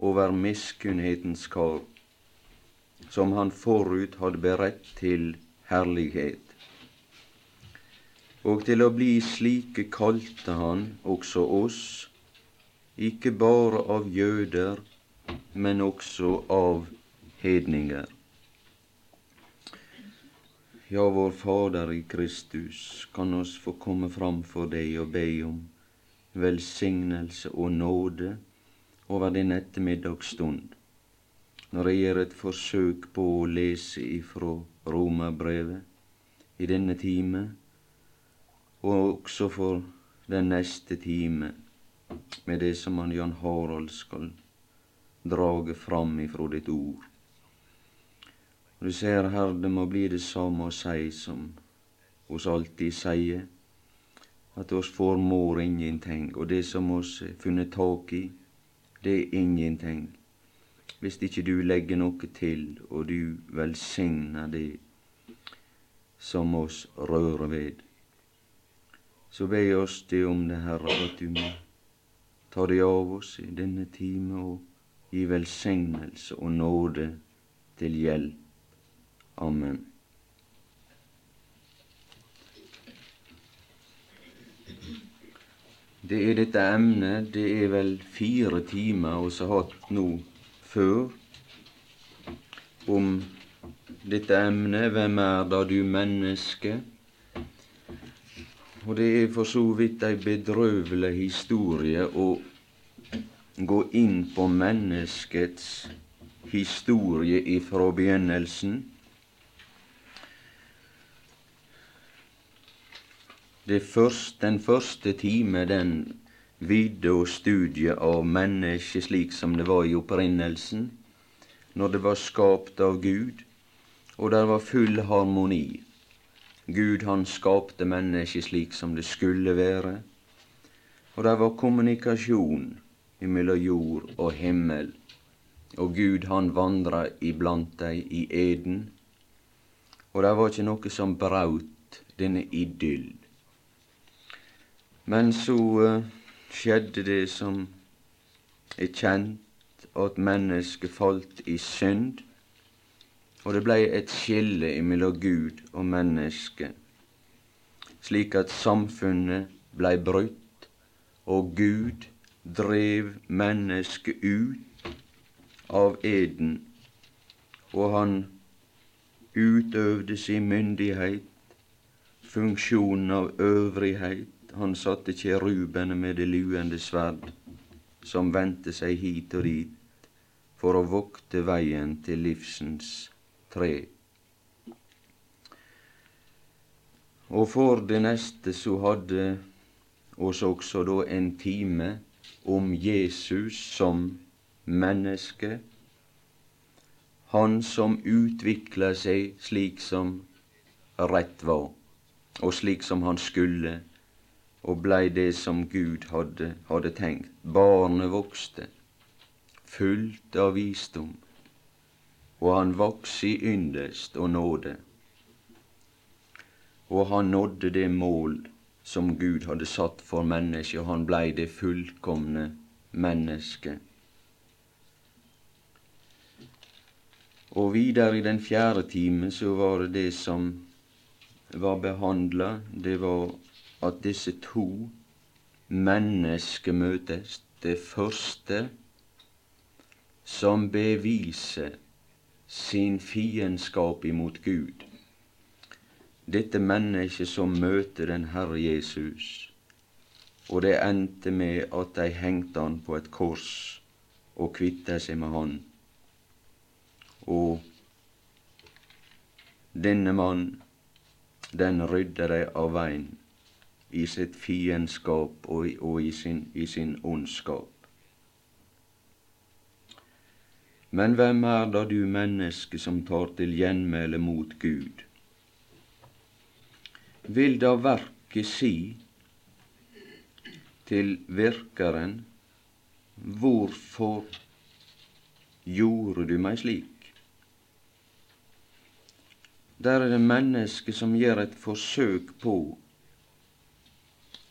over miskunnhetens kar, som han forut hadde beredt til herlighet. Og til å bli slike kalte han også oss, ikke bare av jøder, men også av hedninger. Ja, vår Fader i Kristus, kan oss få komme fram for deg og be om velsignelse og nåde over din ettermiddagsstund, når jeg gjør et forsøk på å lese ifra Romerbrevet i denne time, og også for den neste time med det som han Jan Harald skal drage fram ifra ditt ord. Du ser, her, det må bli det samme å si som. Oss alltid sier, at oss formår ingenting, og det som oss har funnet tak i, det er ingenting. Hvis ikke du legger noe til, og du velsigner det som oss rører ved. Så be oss det om det, Herre, at du må ta det av oss i denne time og gi velsignelse og nåde til hjelp. Amen. Det er dette emnet det er vel fire timer vi har hatt nå før om dette emnet 'Hvem er da du menneske?' Og det er for så vidt ei bedrøvelig historie å gå inn på menneskets historie ifra begynnelsen Første, den første time den vidde og studiet av mennesket slik som det var i opprinnelsen, når det var skapt av Gud, og der var full harmoni. Gud han skapte mennesket slik som det skulle være, og der var kommunikasjon mellom jord og himmel. Og Gud han vandra iblant dei i eden, og det var ikke noe som braut denne idyll. Men så uh, skjedde det som er kjent, at mennesket falt i synd, og det blei et skille mellom Gud og mennesket, slik at samfunnet blei brutt, og Gud drev mennesket ut av eden, og han utøvde sin myndighet, funksjonen av øvrighet, han satte kjerubene med det luende sverd, som vendte seg hit og dit for å vokte veien til livsens tre. Og for det neste så hadde oss også da en time om Jesus som menneske, han som utvikla seg slik som rett var, og slik som han skulle og blei det som Gud hadde, hadde tenkt. Barnet vokste, fullt av visdom, og han voks i yndest og nåde. Og han nådde det mål som Gud hadde satt for mennesket, og han blei det fullkomne mennesket. Og videre i den fjerde time så var det det som var behandla, det var at disse to mennesker møtes. Det første som beviser sin fiendskap imot Gud. Dette mennesket som møter den Herre Jesus. Og det endte med at de hengte han på et kors og kvitta seg med han. Og denne mann, den rydda de av veien i sitt fiendskap og, og i, sin, i sin ondskap. Men hvem er da du menneske som tar til gjenmæle mot Gud? Vil da verket si til virkeren, hvorfor gjorde du meg slik? Der er det mennesket som gjør et forsøk på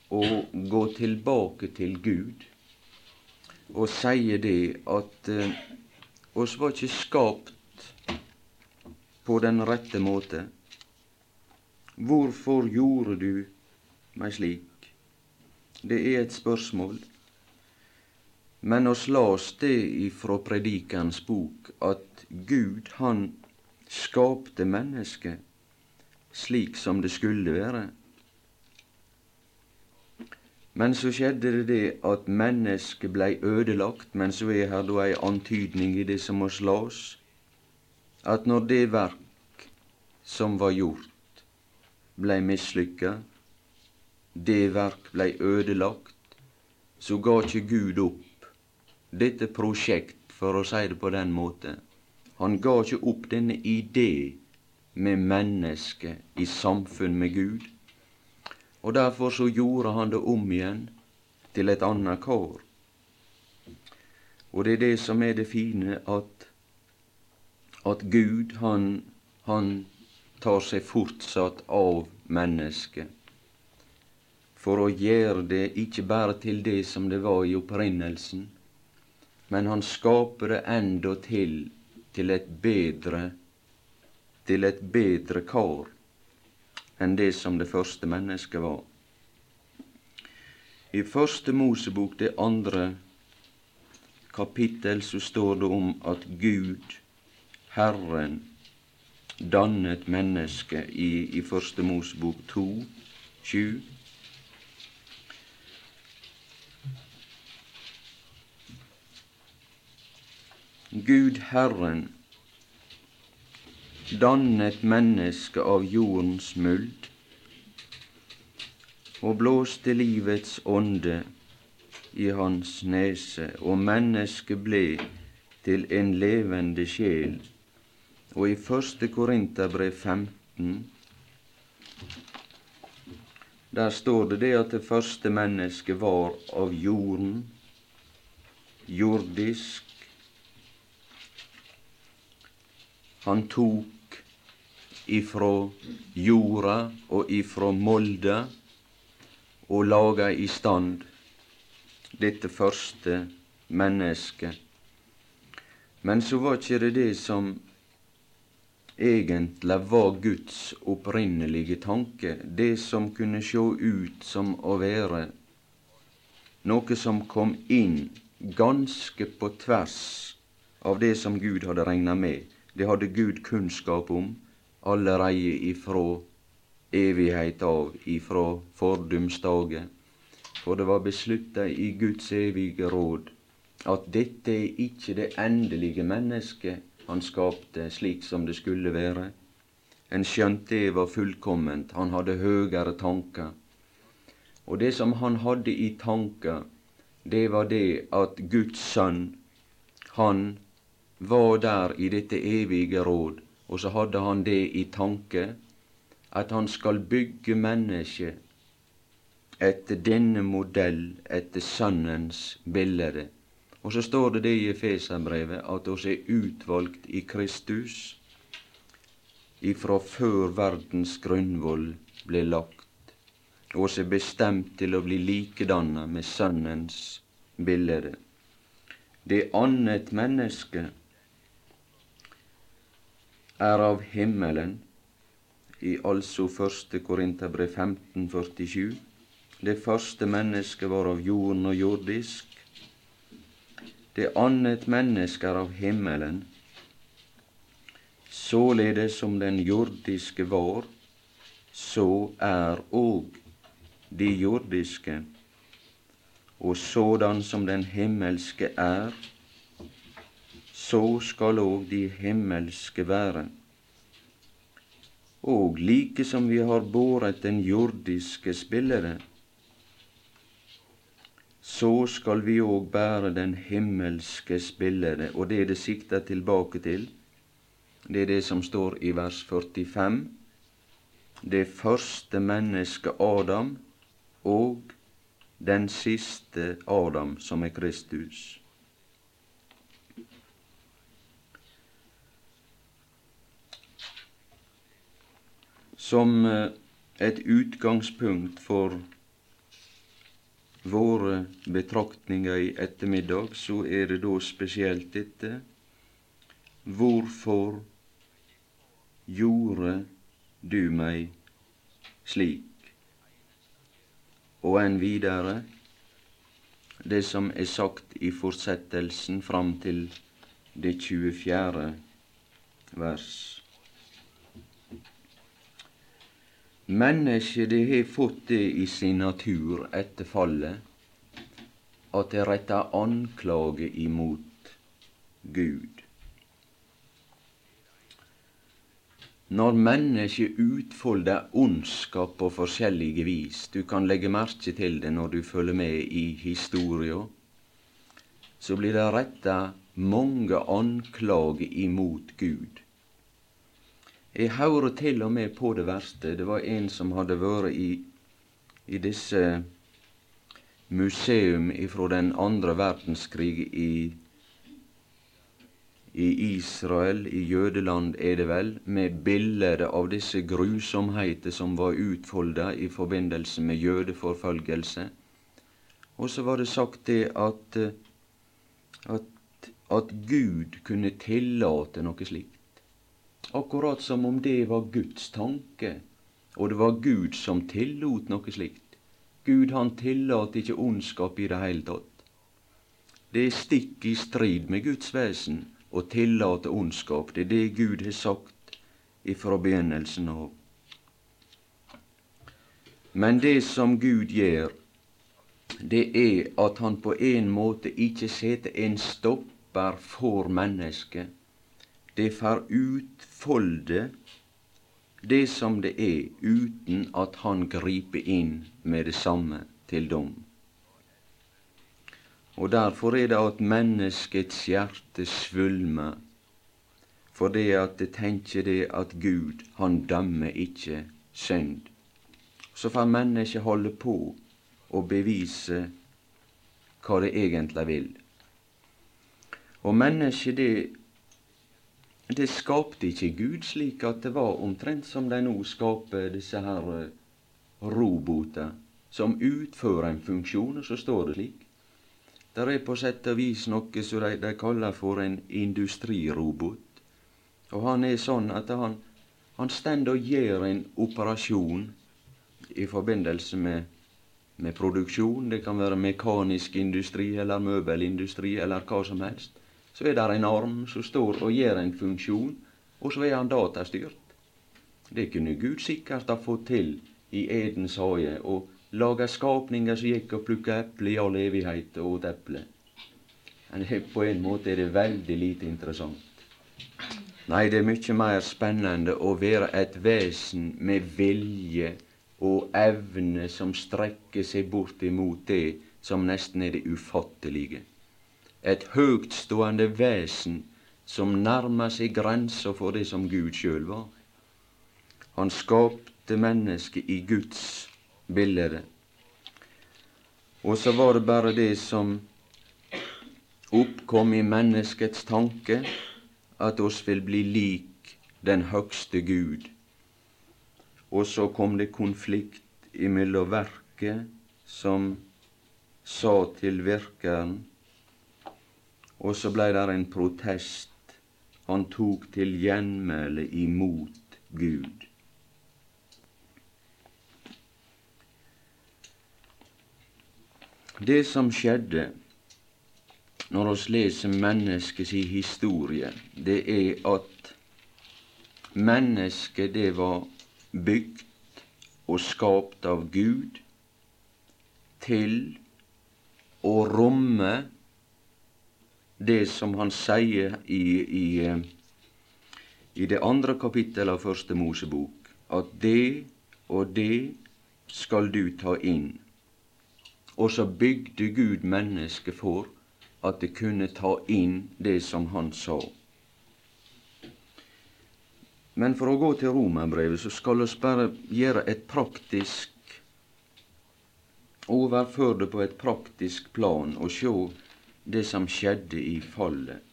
å gå tilbake til Gud og sier det at eh, oss var ikke skapt på den rette måte. Hvorfor gjorde du meg slik? Det er et spørsmål. Men oss las det ifra Predikans bok at Gud, han skapte mennesket slik som det skulle være. Men så skjedde det det at mennesket blei ødelagt, men så er her da ei antydning i det som oss slås, at når det verk som var gjort, blei mislykka, det verk blei ødelagt, så ga ikke Gud opp dette prosjekt, for å si det på den måten. Han ga ikke opp denne idé med mennesket i samfunn med Gud. Og derfor så gjorde han det om igjen til et annet kår. Og det er det som er det fine, at, at Gud, han, han tar seg fortsatt av mennesket. For å gjøre det ikke bare til det som det var i opprinnelsen, men han skaper det endå til til et bedre til et bedre kar enn det som det første mennesket var. I Første Mosebok, det andre kapittel, så står det om at Gud, Herren, dannet mennesket i, i Første Mosebok 2, 7. Gud Herren dannet mennesket av jordens muld og blåste livets ånde i hans nese, og mennesket ble til en levende sjel. Og i første Korinterbrev 15 der står det det at det første mennesket var av jorden, jordisk. Han tok ifra jorda og ifra molda og laga i stand dette første mennesket. Men så var ikke det det som egentlig var Guds opprinnelige tanke, det som kunne sjå ut som å være noe som kom inn ganske på tvers av det som Gud hadde regna med. Det hadde Gud kunnskap om, allereie ifrå evigheit av, ifrå fordumsdagen. For det var beslutta i Guds evige råd at dette er ikke det endelige mennesket han skapte slik som det skulle være. En skjønte det var fullkomment, han hadde høgere tanker. Og det som han hadde i tanker, det var det at Guds sønn, han var der i dette evige råd og så hadde han det i tanke at han skal bygge mennesket etter denne modell, etter Sønnens bilde. Og så står det det i Efeserbrevet at oss er utvalgt i Kristus ifra før verdens grunnvoll ble lagt. Oss er bestemt til å bli likedanna med Sønnens bilde. Det annet menneske er av himmelen, i altså første Korinterbrev 1547. Det første mennesket var av jorden og jordisk. Det annet menneske er av himmelen. Således som den jordiske var, så er òg de jordiske. Og sådan som den himmelske er, så skal òg de himmelske være. Og like som vi har båret den jordiske spillere, så skal vi òg bære den himmelske spillere, og det er det sikta tilbake til. Det er det som står i vers 45. Det første mennesket Adam og den siste Adam, som er Kristus. Som eh, et utgangspunkt for våre betraktninger i ettermiddag, så er det da spesielt dette Hvorfor gjorde du meg slik? Og enn videre det som er sagt i fortsettelsen fram til det 24. vers. Mennesket det har fått det i sin natur etter fallet at det retter anklage imot Gud. Når mennesket utfolder ondskap på forskjellige vis, du kan legge merke til det når du følger med i historia, så blir det retta mange anklager imot Gud. Jeg hører til og med på det verste. Det var en som hadde vært i, i disse museum ifra den andre verdenskrig i, i Israel, i jødeland er det vel, med bilder av disse grusomheter som var utfolda i forbindelse med jødeforfølgelse. Og så var det sagt det at, at, at Gud kunne tillate noe slikt. Akkurat som om det var Guds tanke, og det var Gud som tillot noe slikt. Gud han tillater ikke ondskap i det hele tatt. Det er stikk i strid med Guds vesen å tillate ondskap. Det er det Gud har sagt ifra begynnelsen av. Men det som Gud gjør, det er at han på en måte ikke setter en stopper for mennesket det får utfolde det som det er, uten at han griper inn med det samme til dom. Og derfor er det at menneskets hjerte svulmer, for det at det tenker det at Gud, han dømmer ikke synd. Så får mennesket holde på å bevise hva det egentlig vil. Og mennesket, det det skapte ikke Gud slik at det var omtrent som de nå skaper disse her eh, roboter som utfører en funksjon, og så står det slik. Det er på sett og vis noe som de, de kaller for en industrirobot. Og han er sånn at han, han stender og gjør en operasjon i forbindelse med, med produksjon. Det kan være mekanisk industri eller møbelindustri eller hva som helst så er det en arm som står og gjør en funksjon, og så er han datastyrt. Det kunne Gud sikkert ha fått til i Edens hage, og laga skapninger som gikk og plukka eple i all evighet og åt eple. Men på en måte er det veldig lite interessant. Nei, det er mye mer spennende å være et vesen med vilje og evne som strekker seg bort imot det som nesten er det ufattelige et høgtstående vesen som nærmer seg grensa for det som Gud sjøl var. Han skapte mennesket i Guds bilde. Og så var det bare det som oppkom i menneskets tanke, at oss vil bli lik den høgste Gud. Og så kom det konflikt imellom verket som sa til virkeren og så blei det en protest. Han tok til gjenmæle imot Gud. Det som skjedde når vi leser menneskets historie, det er at mennesket det var bygd og skapt av Gud til å romme det som han sier i, i, i det andre kapittelet av Første Mosebok, at det og det skal du ta inn. Og så bygde Gud mennesket for at det kunne ta inn det som han sa. Men for å gå til romerbrevet, så skal vi bare gjøre et praktisk Overføre det på et praktisk plan og sjå det som skjedde i fallet.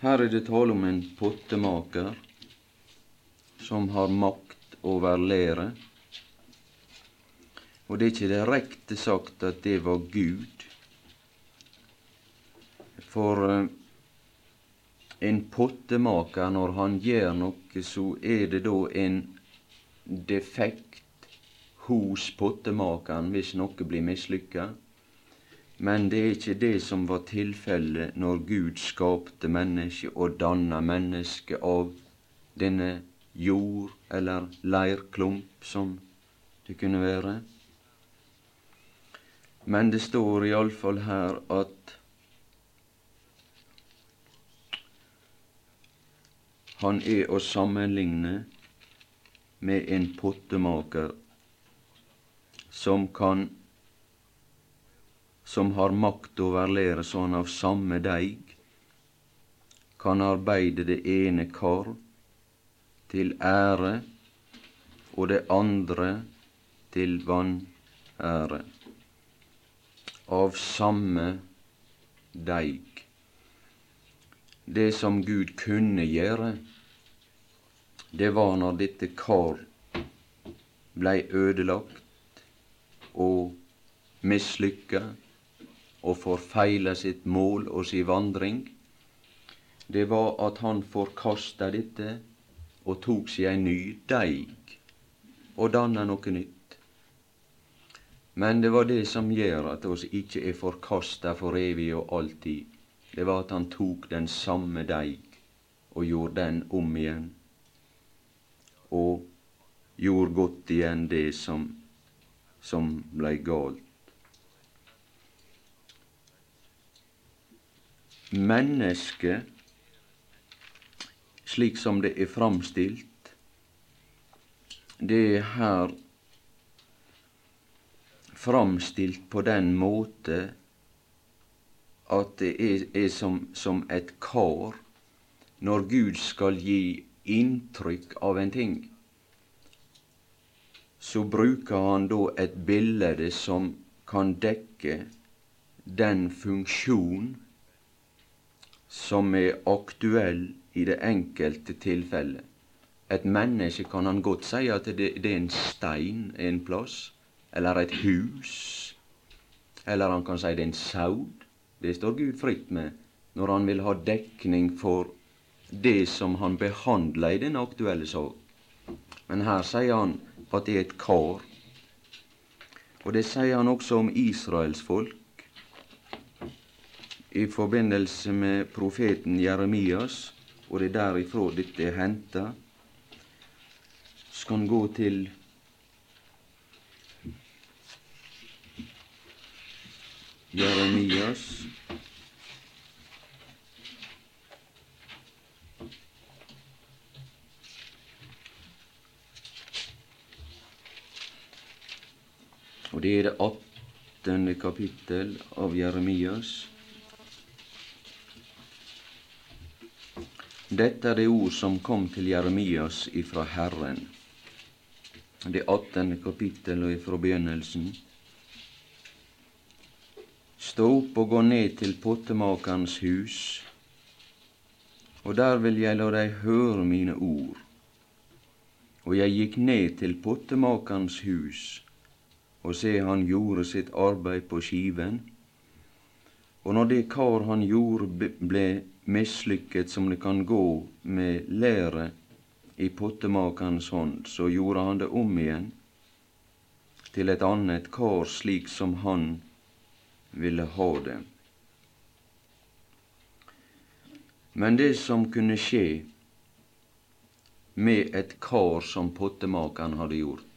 Her er det tale om en pottemaker som har makt over læret. Og det er ikke direkte sagt at det var Gud. For uh, en pottemaker, når han gjør noe, så er det da en defekt hos pottemakeren hvis noe blir mislykka. Men det er ikke det som var tilfellet når Gud skapte mennesket og danna mennesket av denne jord eller leirklump som det kunne være. Men det står iallfall her at han er å sammenligne med en pottemaker som kan som har makt over lære sånn av samme deig, kan arbeide det ene kar til ære og det andre til vanære. Av samme deig. Det som Gud kunne gjøre, det var når dette kar blei ødelagt og mislykka og forfeila sitt mål og si vandring, det var at han forkasta dette og tok seg ei ny deig og danna noe nytt. Men det var det som gjør at oss ikkje er forkasta for evig og alltid. Det var at han tok den samme deig og gjorde den om igjen, og gjorde godt igjen det som, som blei galt. mennesket slik som det er framstilt, det er her framstilt på den måte at det er, er som, som, et kar når Gud skal gi inntrykk av en ting. Så bruker han da et bilde som kan dekke den funksjon som er aktuell i det enkelte tilfellet. Et menneske kan han godt si at det, det er en stein en plass, eller et hus. Eller han kan si det er en saud. Det står Gud fritt med når han vil ha dekning for det som han behandler i den aktuelle sak. Men her sier han at det er et kar. Og det sier han også om Israels folk i forbindelse med profeten Jeremias, og det er derifra dette er henta. Skal han gå til Jeremias. Og det er det åttende kapittel av Jeremias. Dette er det ord som kom til Jeremias ifra Herren. Det åttende kapittel og ifra begynnelsen. Stå opp og gå ned til pottemakerens hus, og der vil jeg la deg høre mine ord. Og jeg gikk ned til pottemakerens hus, og se, han gjorde sitt arbeid på skiven. Og når det kar han gjorde, ble mislykket som det kan gå med læret i pottemakerens hånd, så gjorde han det om igjen til et annet kar slik som han ville ha det. Men det som kunne skje med et kar som pottemakeren hadde gjort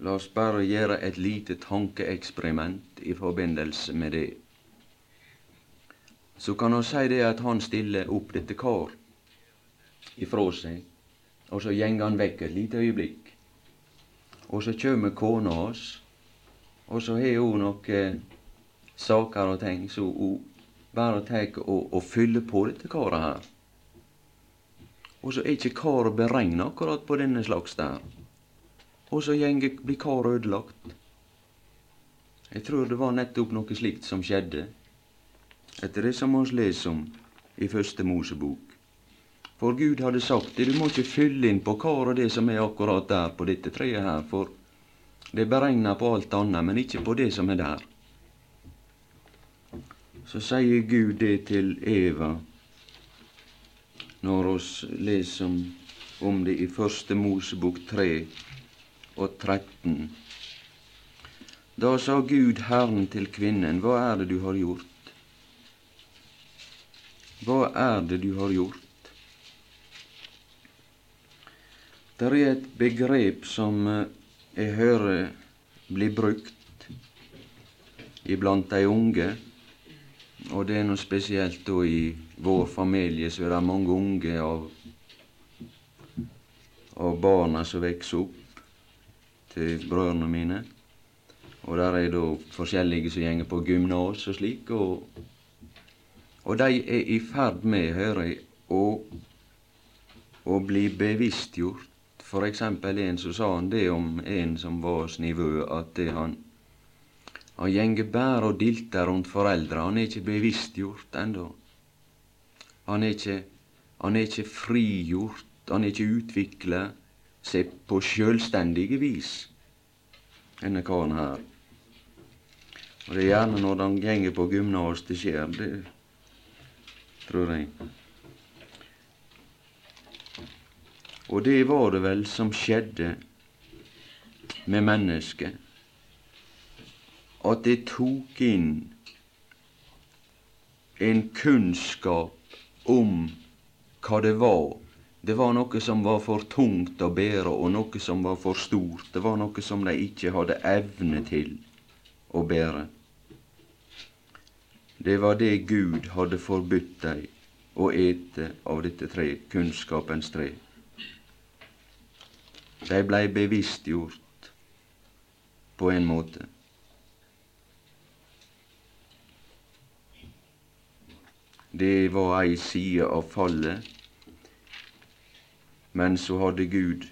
La oss bare gjøre et lite tankeeksperiment i forbindelse med det så kan han si det at han stiller opp dette kar ifra seg, og så gjenger han vekk et lite øyeblikk. Og så kjem kona hans, og så har hun noen saker og ting, så hun bare tar og, og fyller på dette karet her. Og så er ikke karet beregna akkurat på denne slags der. Og så blir karet ødelagt. Jeg tror det var nettopp noe slikt som skjedde etter det som vi leser om i Første Mosebok. For Gud hadde sagt det, du må ikke fylle inn på karet det som er akkurat der på dette treet her, for det er beregna på alt annet, men ikke på det som er der. Så sier Gud det til Eva når oss leser om, det i Første Mosebok 3 og 13. Da sa Gud Herren til kvinnen, hva er det du har gjort? Hva er det du har gjort? Det er et begrep som eh, jeg hører blir brukt iblant de unge, og det er noe spesielt da i vår familie, så er det mange unge av, av barna som vokser opp til brødrene mine. Og der er da forskjellige som gjenger på gymnas og slik, og, og de er i ferd med, hører jeg, å, å bli bevisstgjort. Eksempel en som sa han det om en som var snivø, at det han han gjenger bare og dilter rundt foreldra. Han er ikke bevisstgjort ennå. Han han er ikke frigjort. Han er ikke utvikla seg på sjølstendige vis, denne karen her. Og det er gjerne når han går på gymnas det skjer, det tror jeg. Og det var det vel som skjedde med mennesket. At det tok inn en kunnskap om hva det var. Det var noe som var for tungt å bære, og noe som var for stort. Det var noe som de ikke hadde evne til å bære. Det var det Gud hadde forbudt dem å ete av dette tre, kunnskapens tre. De blei bevisstgjort på en måte. Det var ei side av fallet, men så hadde Gud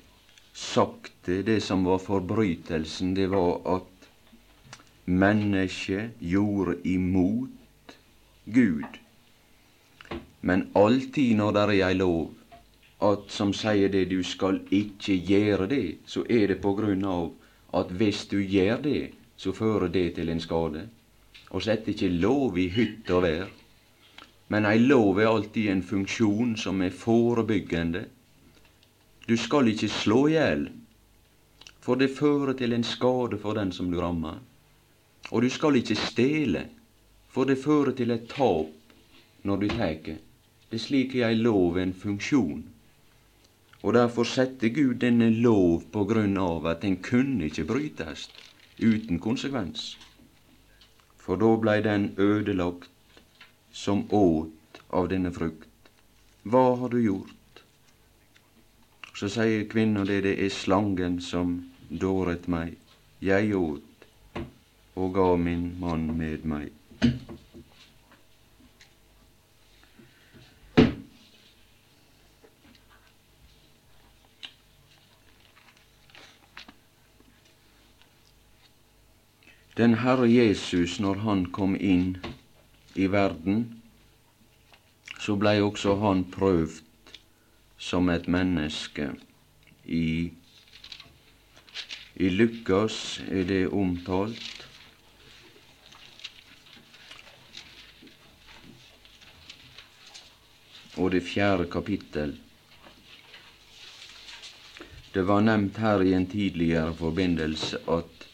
sagt det. Det som var forbrytelsen, det var at mennesket gjorde imot Gud. Men alltid når det er ei lov at som sier det du skal ikke gjøre det, så er det på grunn av at hvis du gjør det, så fører det til en skade. Og setter ikke lov i hytt og vær. Men ei lov er alltid en funksjon som er forebyggende. Du skal ikke slå i hjel, for det fører til en skade for den som du rammer. Og du skal ikke stele, for det fører til et tap når du tar. Det er slik ei lov en funksjon. Og derfor setter Gud denne lov på grunn av at den kunne ikke brytes uten konsekvens. For da blei den ødelagt som åt av denne frukt. Hva har du gjort? Så sier kvinna det, det er slangen som dåret meg. Jeg åt og ga min mann med meg. Den Herre Jesus, når han kom inn i verden, så blei også han prøvd som et menneske. I, i Lukas er det omtalt og det fjerde kapittel. Det var nevnt her i en tidligere forbindelse at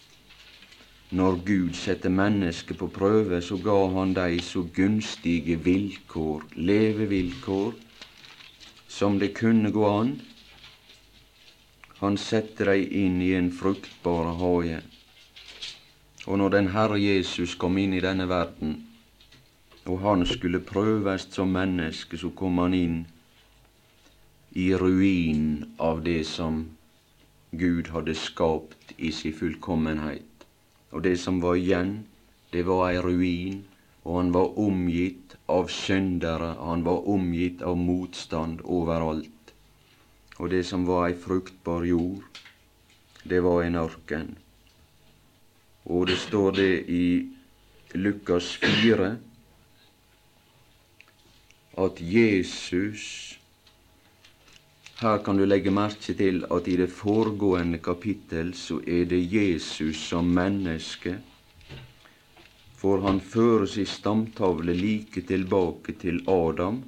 når Gud setter mennesket på prøve, så ga han dem så gunstige vilkår, levevilkår, som det kunne gå an. Han setter dei inn i en fruktbar hage. Og når den Herre Jesus kom inn i denne verden, og han skulle prøvast som menneske, så kom han inn i ruinen av det som Gud hadde skapt i sin fullkommenhet. Og det som var igjen, det var ei ruin, og han var omgitt av syndere, han var omgitt av motstand overalt. Og det som var ei fruktbar jord, det var en ørken. Og det står det i Lukas 4, at Jesus Her kan du legge merke til at i det foregående kapittel så er det Jesus som menneske, for han føres i stamtavle like tilbake til Adam.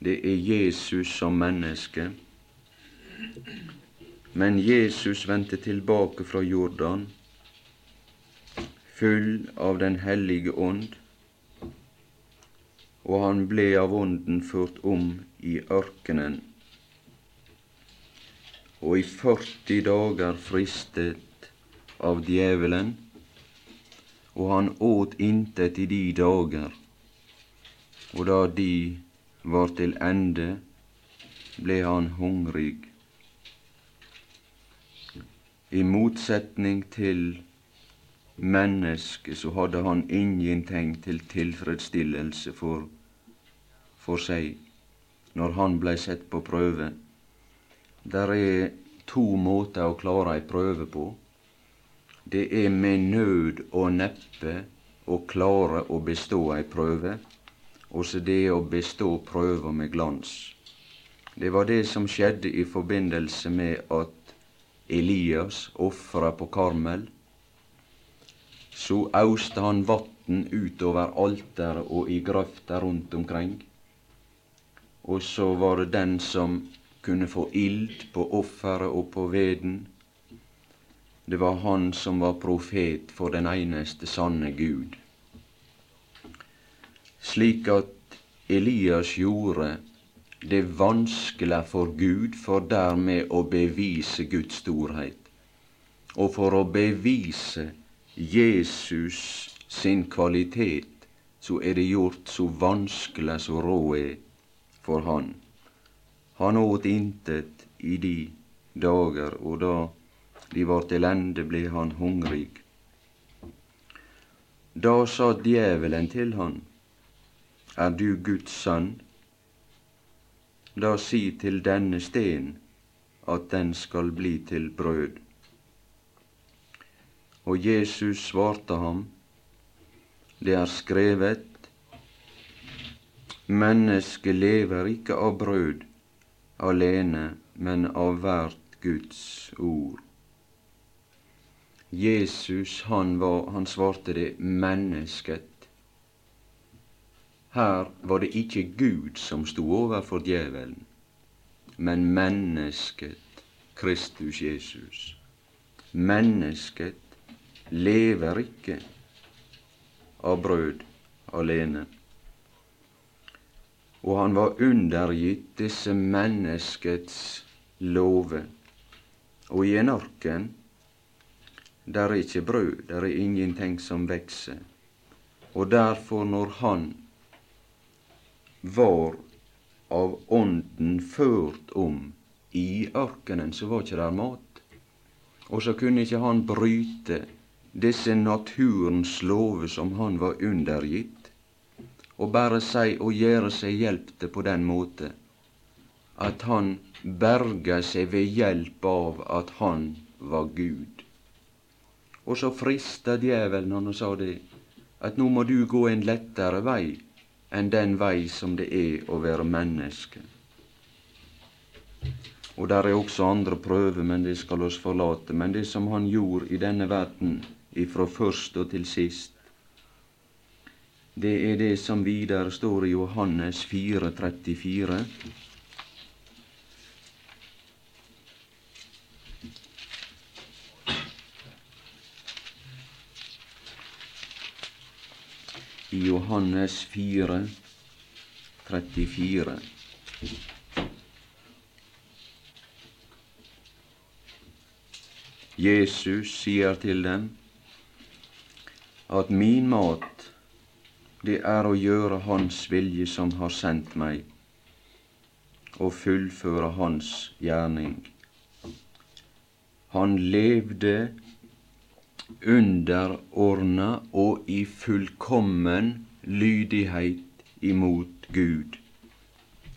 Det er Jesus som menneske. Men Jesus vendte tilbake fra Jordan, full av Den hellige ånd, og han ble av ånden ført om i ørkenen. Og i 40 dager fristet av djevelen, og han åt intet i de dager. Og da de var til ende, ble han hungrig. I motsetning til mennesket så hadde han ingenting til tilfredsstillelse for, for seg når han blei sett på prøve. Der er to måter å klare ei prøve på. Det er med nød og neppe å klare å bestå ei prøve, også det å bestå prøver med glans. Det var det som skjedde i forbindelse med at Elias ofra på Karmel, så auste han vatn utover alteret og i grøfta rundt omkring. Og så var det den som kunne få ild på offeret og på veden. Det var han som var profet for den eneste sanne Gud. Slik at Elias gjorde det vanskelig for Gud for dermed å bevise Guds storhet. Og for å bevise Jesus sin kvalitet, så er det gjort så vanskelig som råd er for han. Han åt intet i de dager, og da de vårt elende ble han hungrig. Da sa djevelen til han, Er du Guds sønn? Da si til denne sten at den skal bli til brød. Og Jesus svarte ham, det er skrevet, mennesket lever ikke av brød alene, men av hvert Guds ord. Jesus, han, var, han svarte det mennesket her var det ikke Gud som sto overfor djevelen, men mennesket Kristus Jesus. Mennesket lever ikke av brød alene. Og han var undergitt disse menneskets love. Og i en ørken der er ikke brød, der er ingenting som vekser. Og derfor, når han var av Ånden ført om i ørkenen, så var ikke der mat. Og så kunne ikke han bryte disse naturens lover som han var undergitt, og bare si og gjøre seg hjelp til på den måte at han berga seg ved hjelp av at han var Gud. Og så frista djevelen han og sa det, at nå må du gå en lettere vei enn den vei som det er å være menneske. Og der er også andre prøver, men det skal oss forlate. Men det som han gjorde i denne verden, ifra først og til sist, det er det som videre står i Johannes 4, 34. i Johannes 4, 34. Jesus sier til dem at min mat, det er å gjøre Hans vilje som har sendt meg, og fullføre Hans gjerning. Han levde underordna og i fullkommen lydighet imot Gud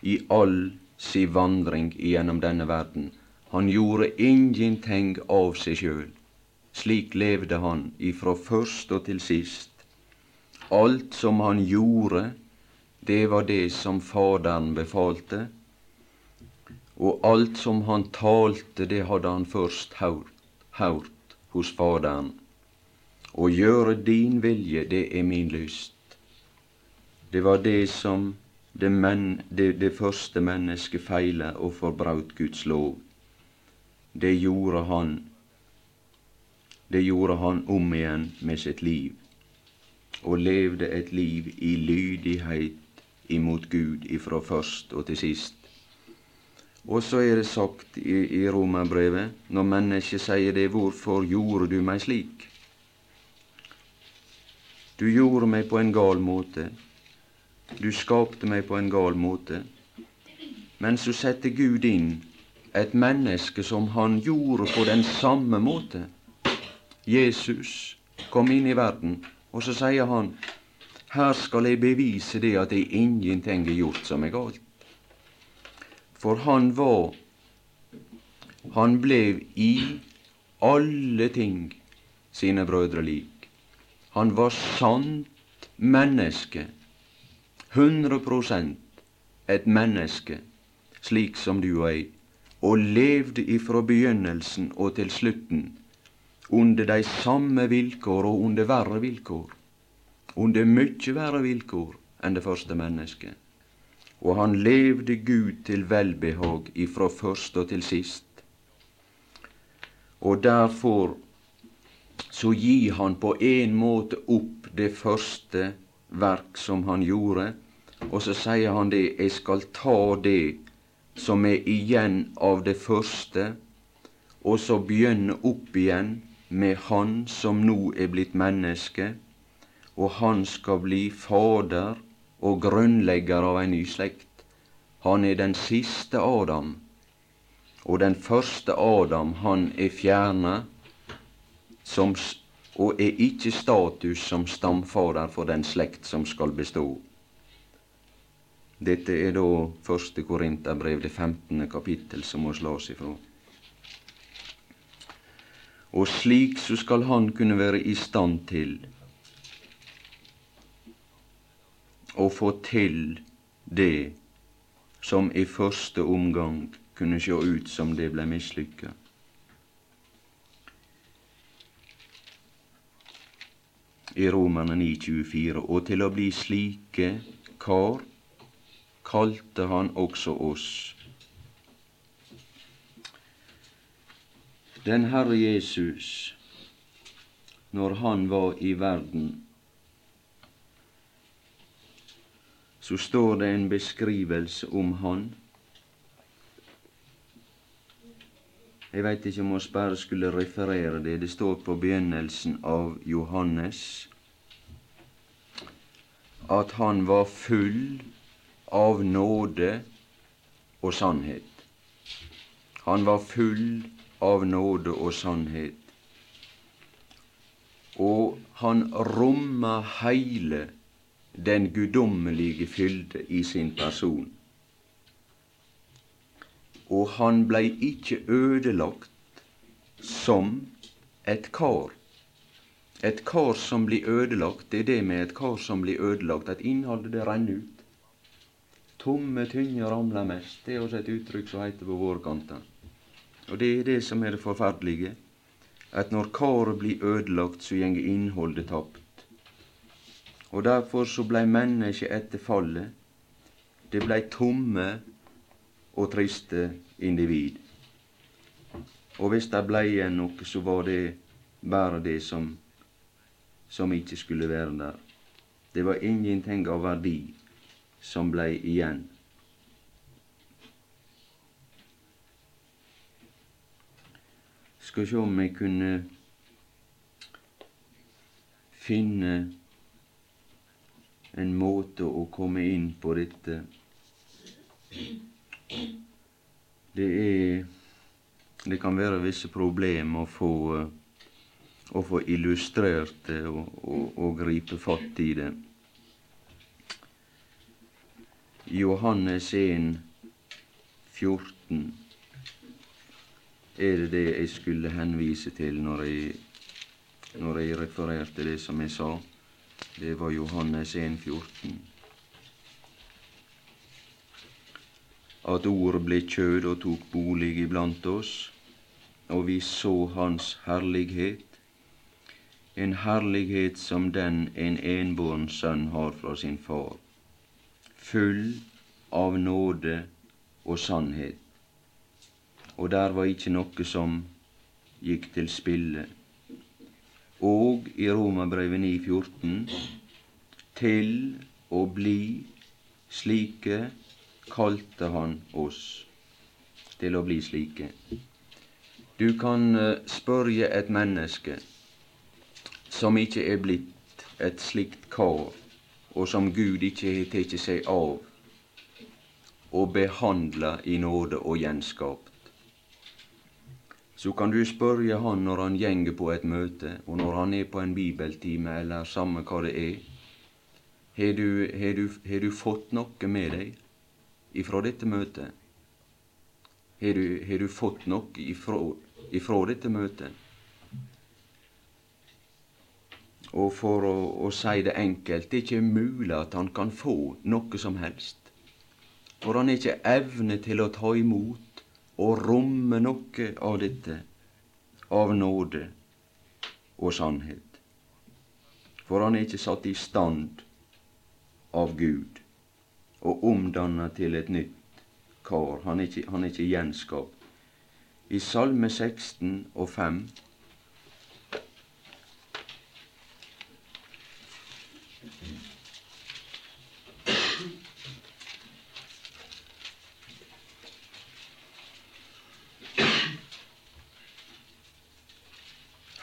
i all si vandring gjennom denne verden. Han gjorde ingenting av seg sjøl. Slik levde han ifra først og til sist. Alt som han gjorde, det var det som Faderen befalte, og alt som han talte, det hadde han først hørt, hørt hos Faderen. Å gjøre din vilje, det er min lyst. Det var det som det, men, det, det første mennesket feila og forbraut Guds lov. Det gjorde han. Det gjorde han om igjen med sitt liv, og levde et liv i lydighet imot Gud ifra først og til sist. Og så er det sagt i, i Romerbrevet, når mennesket sier det, hvorfor gjorde du meg slik? Du gjorde meg på en gal måte. Du skapte meg på en gal måte. Men så setter Gud inn et menneske som han gjorde på den samme måte. Jesus kom inn i verden, og så sier han her skal jeg bevise det at jeg ingenting har gjort som er galt. For han var Han ble i alle ting sine brødre lik. Han var sant menneske. 100 et menneske, slik som du og jeg, og levde ifra begynnelsen og til slutten under de samme vilkår og under verre vilkår. Under mykje verre vilkår enn det første mennesket og han levde Gud til velbehag ifra først og til sist. Og derfor så gir han på en måte opp det første verk som han gjorde, og så sier han det, jeg skal ta det som er igjen av det første, og så begynne opp igjen med Han som nå er blitt menneske, og han skal bli Fader og grunnlegger av ei ny slekt. Han er den siste Adam, og den første Adam, han er fjerna og er ikke status som stamfader for den slekt som skal bestå. Dette er da første Korinterbrev, det 15. kapittel, som må slås ifra. Og slik så skal han kunne være i stand til å få til det som i første omgang kunne sjå ut som det blei mislykka. I Romerne 9,24. Og til å bli slike kar kalte han også oss. Den Herre Jesus, når han var i verden, så står det en beskrivelse om han. Jeg veit ikke om vi bare skulle referere det. Det står på begynnelsen av Johannes at han var full av nåde og sannhet. Han var full av nåde og sannhet. Og han romma heile den guddommelige fylde i sin person. Og han blei ikke ødelagt som et kar. Et kar som blir ødelagt, det er det med et kar som blir ødelagt, at innholdet det renner ut. Tomme tynner ramler mest. Det er også et uttrykk som heter på våre kanter. Og det er det som er det forferdelige, at når karet blir ødelagt, så går innholdet tapt. Og derfor så blei mennesket etter fallet Det blei tomme og triste individ. Og hvis det blei igjen noe, så var det bare det som, som ikke skulle være der. Det var ingenting av verdi som blei igjen. Skal sjå om jeg kunne finne en måte å komme inn på dette. Det er Det kan være visse problemer å få, å få illustrert det og, og, og gripe fatt i det. Johannes 1, 14 er det det jeg skulle henvise til når jeg, når jeg refererte det som jeg sa. Det var Johannes 1,14. At ordet ble kjød og tok bolig iblant oss, og vi så Hans herlighet, en herlighet som den en enbåren sønn har fra sin far, full av nåde og sannhet. Og der var ikke noe som gikk til spille. Og i Romerbrevet 9,14 til å bli slike kalte han oss til å bli slike. Du kan spørje spørre et menneske som ikke er blitt et slikt kar, og som Gud ikke har tatt seg av og behandla i nåde og gjenskapt. Så kan du spørre han når han gjenger på et møte, og når han er på en bibeltime, eller samme hva det er, har du, du, du, fått noe med deg ifra dette møtet? Har du, har du fått noe ifra, ifra, dette møtet? Og for å, å si det enkelt, det er ikke mulig at han kan få noe som helst. For han har ikke evne til å ta imot og romme noe av dette, av nåde og sannhet. For han er ikke satt i stand av Gud og omdanna til et nytt kar. Han er ikke, han er ikke gjenskapt. I Salme 16 og 5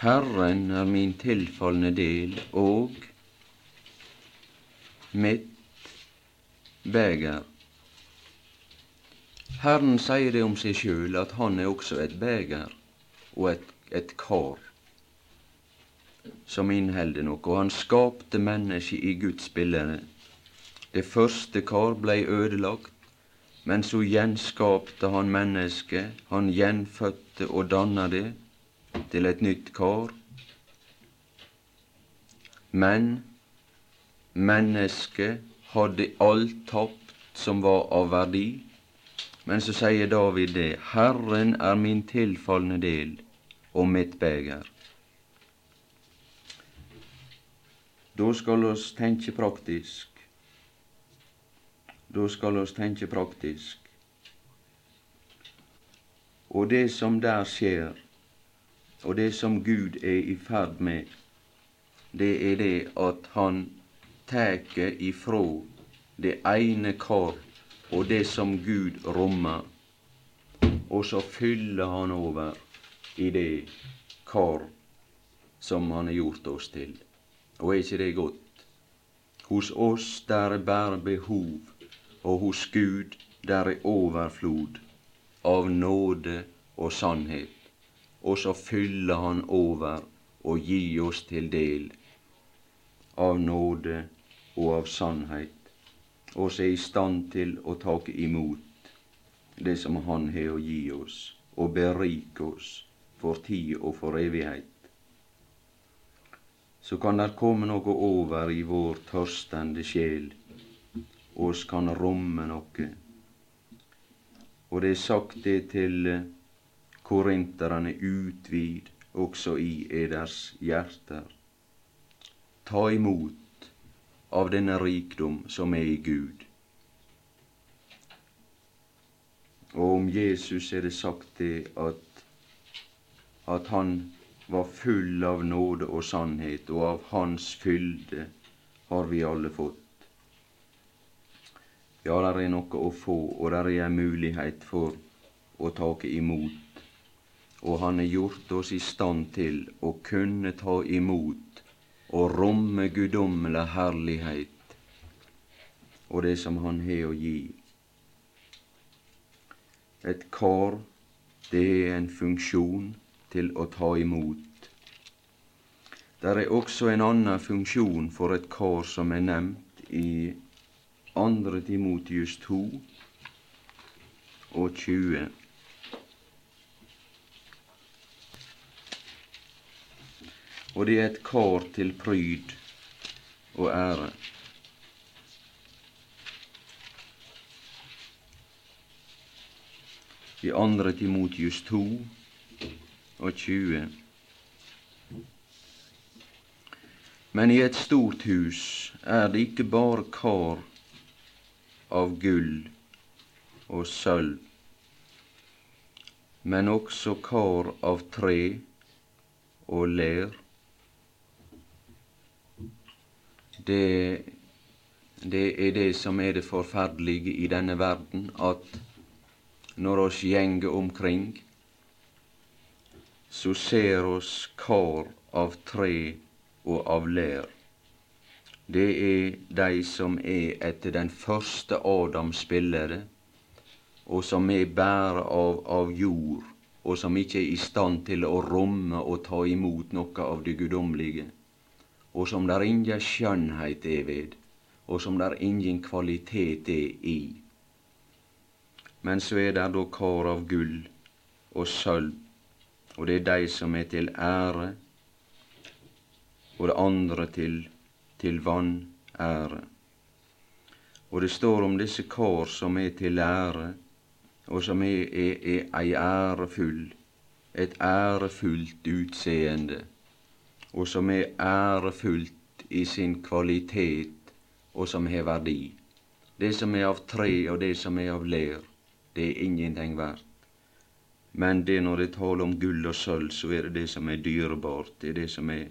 Herren er min tilfallende del og mitt beger. Herren sier det om seg sjøl at han er også et beger og et, et kar som inneholder noe. Og han skapte mennesket i Guds bilde. Det første kar blei ødelagt, men så gjenskapte han mennesket. Han gjenfødte og danna det til et nytt kar. Men Mennesket hadde alt tapt som var av verdi. Men så sier David det, Herren er min tilfalne del og mitt beger. Da skal oss tenke praktisk. Da skal oss tenke praktisk. Og det som der skjer, og det som Gud er i ferd med, det er det at han teke ifrå det ene kar og det som Gud rommer, og så fyller han over i det kar som han har gjort oss til. Og er ikke det godt? Hos oss der er bare behov, og hos Gud der er overflod av nåde og sannhet. Og så fyller han over og gir oss til del av nåde og av sannhet, og som er i stand til å ta imot det som Han har å gi oss, og berike oss for tid og for evighet. Så kan det komme noe over i vår tørstende sjel, oss kan romme noe. Og det er sagt det til korinterne utvid også i eders hjerter. Ta imot av denne rikdom som er i Gud. Og om Jesus er det sagt det at, at han var full av nåde og sannhet, og av Hans fylde har vi alle fått. Ja, der er noe å få, og der er en mulighet for å take imot. Og Han har gjort oss i stand til å kunne ta imot og romme guddommelig herlighet og det som Han har å gi. Et kar, det er en funksjon til å ta imot. Der er også en annen funksjon for et kar som er nevnt i 2. Timotius 2 og 20. og det er et kar til pryd og ære. i andre Timotius 2 og 20. Men i et stort hus er det ikke bare kar av gull og sølv, men også kar av tre og ler. Det, det er det som er det forferdelige i denne verden, at når oss gjenger omkring, så ser oss kar av tre og av lær. Det er de som er etter den første Adams bilde, og som er bære av, av jord, og som ikke er i stand til å romme og ta imot noe av det guddommelige, og som der ingen skjønnhet er ved, og som der ingen kvalitet er i. Men så er det da kar av gull og sølv, og det er de som er til ære, og det andre til, til vanære. Og det står om disse kar som er til ære, og som er, er ei ærefull, et ærefullt utseende, og som er ærefullt i sin kvalitet, og som har verdi. Det som er av tre, og det som er av ler, det er ingenting verdt. Men det når det taler om gull og sølv, så er det det som er dyrebart. Det er det som er,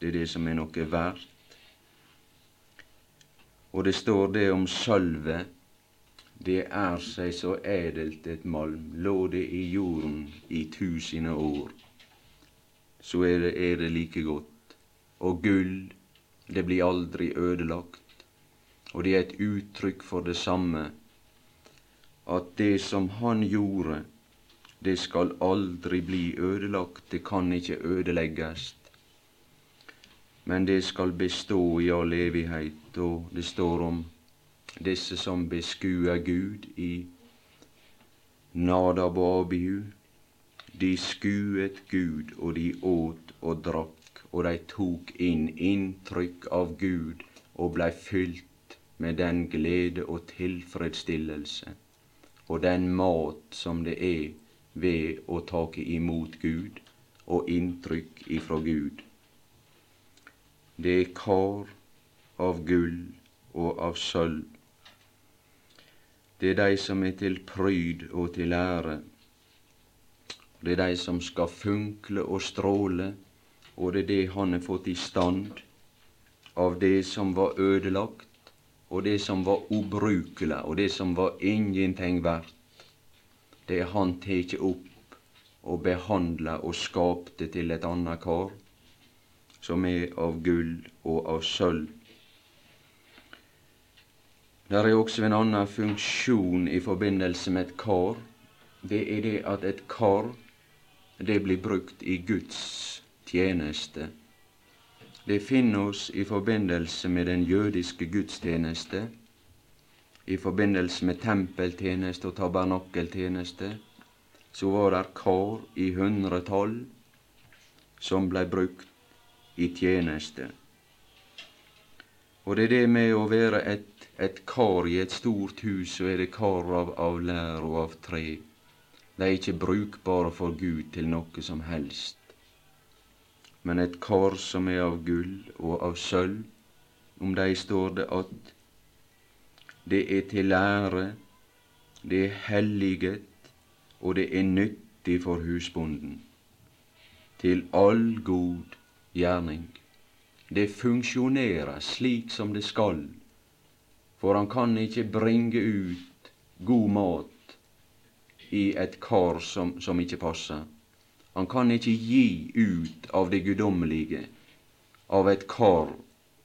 det er, det som er noe verdt. Og det står det om sølvet. Det er seg så edelt et malm. Lå det i jorden i tusende år, så er det, er det like godt. Og gull, det blir aldri ødelagt. Og det er et uttrykk for det samme at det som han gjorde, det skal aldri bli ødelagt, det kan ikke ødelegges. Men det skal bestå i all evighet, og det står om disse som beskuer Gud i Nadab og Abihu. De skuet Gud, og de åt og drakk, og de tok inn inntrykk av Gud og blei fylt med den glede og tilfredsstillelse og den mat som det er ved å take imot Gud og inntrykk ifra Gud. Det er kar av gull og av sølv. Det er de som er til pryd og til ære. Det er de som skal funkle og stråle, og det er det han har fått i stand av det som var ødelagt, og det som var ubrukelig, og det som var ingenting verdt, det er han teke opp og behandla og skapte til et anna kar, som er av gull og av sølv. Der er også en annen funksjon i forbindelse med et kar. Det er det at et kar, det blir brukt i Guds tjeneste. Det finner oss i forbindelse med den jødiske gudstjeneste, i forbindelse med tempeltjeneste og tabernakeltjeneste, så var det kar i hundretall som blei brukt i tjeneste. Og det er det med å være et, et kar i et stort hus, så er det kar av, av lær og av tre. De er ikke brukbare for Gud til noe som helst men et kar som er av gull og av sølv. Om dei står det at det er til lære, det er helliget, og det er nyttig for husbonden. Til all god gjerning. Det funksjonerer slik som det skal, for han kan ikke bringe ut god mat i et kar som, som ikke passer. Han kan ikke gi ut av det guddommelige, av et kar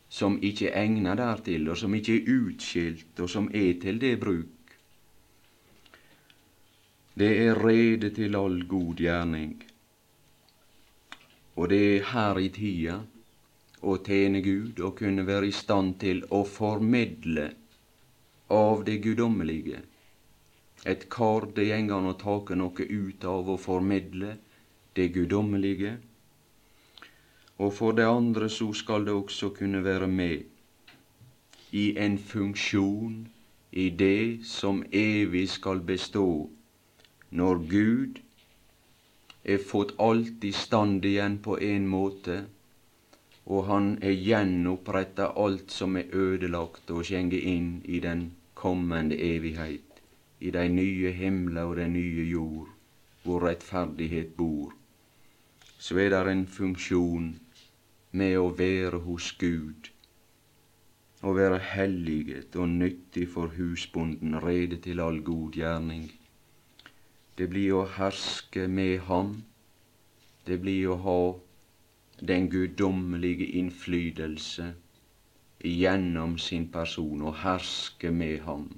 som ikke er egna dertil, og som ikke er utskilt, og som er til det bruk. Det er rede til all god gjerning. Og det er her i tida å tjene Gud og kunne være i stand til å formidle av det guddommelige. Et kar det går an å take noe ut av å formidle det guddommelige. Og for det andre så skal det også kunne være med i en funksjon i det som evig skal bestå, når Gud er fått alt i stand igjen på en måte, og han er gjenoppretta alt som er ødelagt, og skjenger inn i den kommende evighet, i de nye himler og den nye jord, hvor rettferdighet bor, så er det en funksjon med å være hos Gud, å være helliget og nyttig for husbonden, rede til all god gjerning. Det blir å herske med ham, det blir å ha den guddommelige innflytelse gjennom sin person og herske med ham.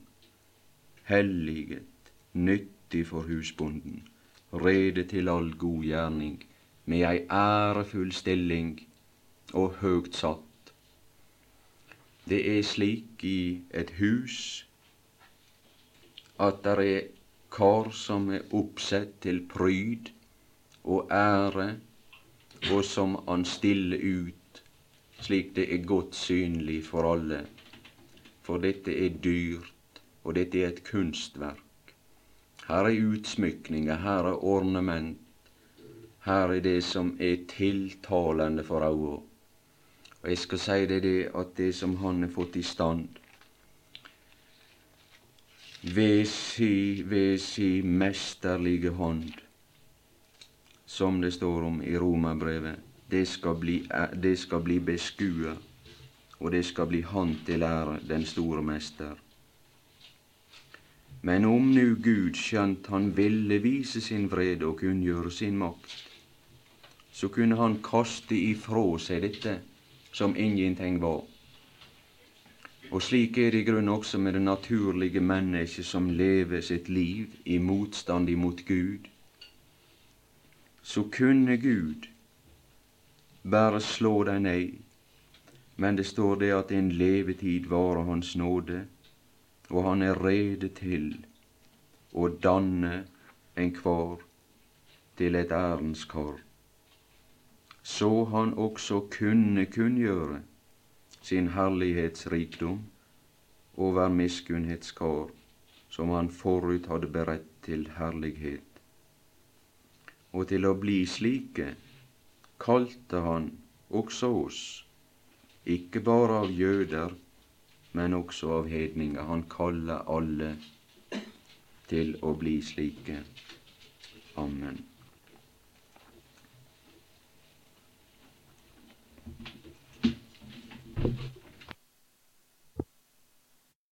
Helliget, nyttig for husbonden, rede til all god gjerning, med ei ærefull stilling og høgt satt. Det er slik i et hus at det er kar som er oppsett til pryd og ære og som han stiller ut slik det er godt synlig for alle. For dette er dyrt, og dette er et kunstverk. Her er utsmykninger, her er ornament, her er det som er tiltalende for øynene. Og jeg skal si deg det at det som han har fått i stand ved si, ved si mesterlige hånd, som det står om i Romerbrevet. Det skal bli, det skal bli beskua, og det skal bli Han til ære, den store mester. Men om nu Gud, skjønt han ville vise sin vrede og kunngjøre sin makt, så kunne han kaste ifrå seg dette som ingenting var. Og slik er det i grunnen også med det naturlige mennesket som lever sitt liv i motstand imot Gud, så kunne Gud bare slå deg ned. Men det står det at en levetid varer Hans nåde, og han er rede til å danne enhver til et ærendskar. Så han også kunne kunngjøre sin herlighetsrikdom over miskunnhetskar, som han forut hadde beredt til herlighet og til å bli slike kalte han også oss, ikke bare av jøder, men også av hedninger. Han kaller alle til å bli slike. Amen.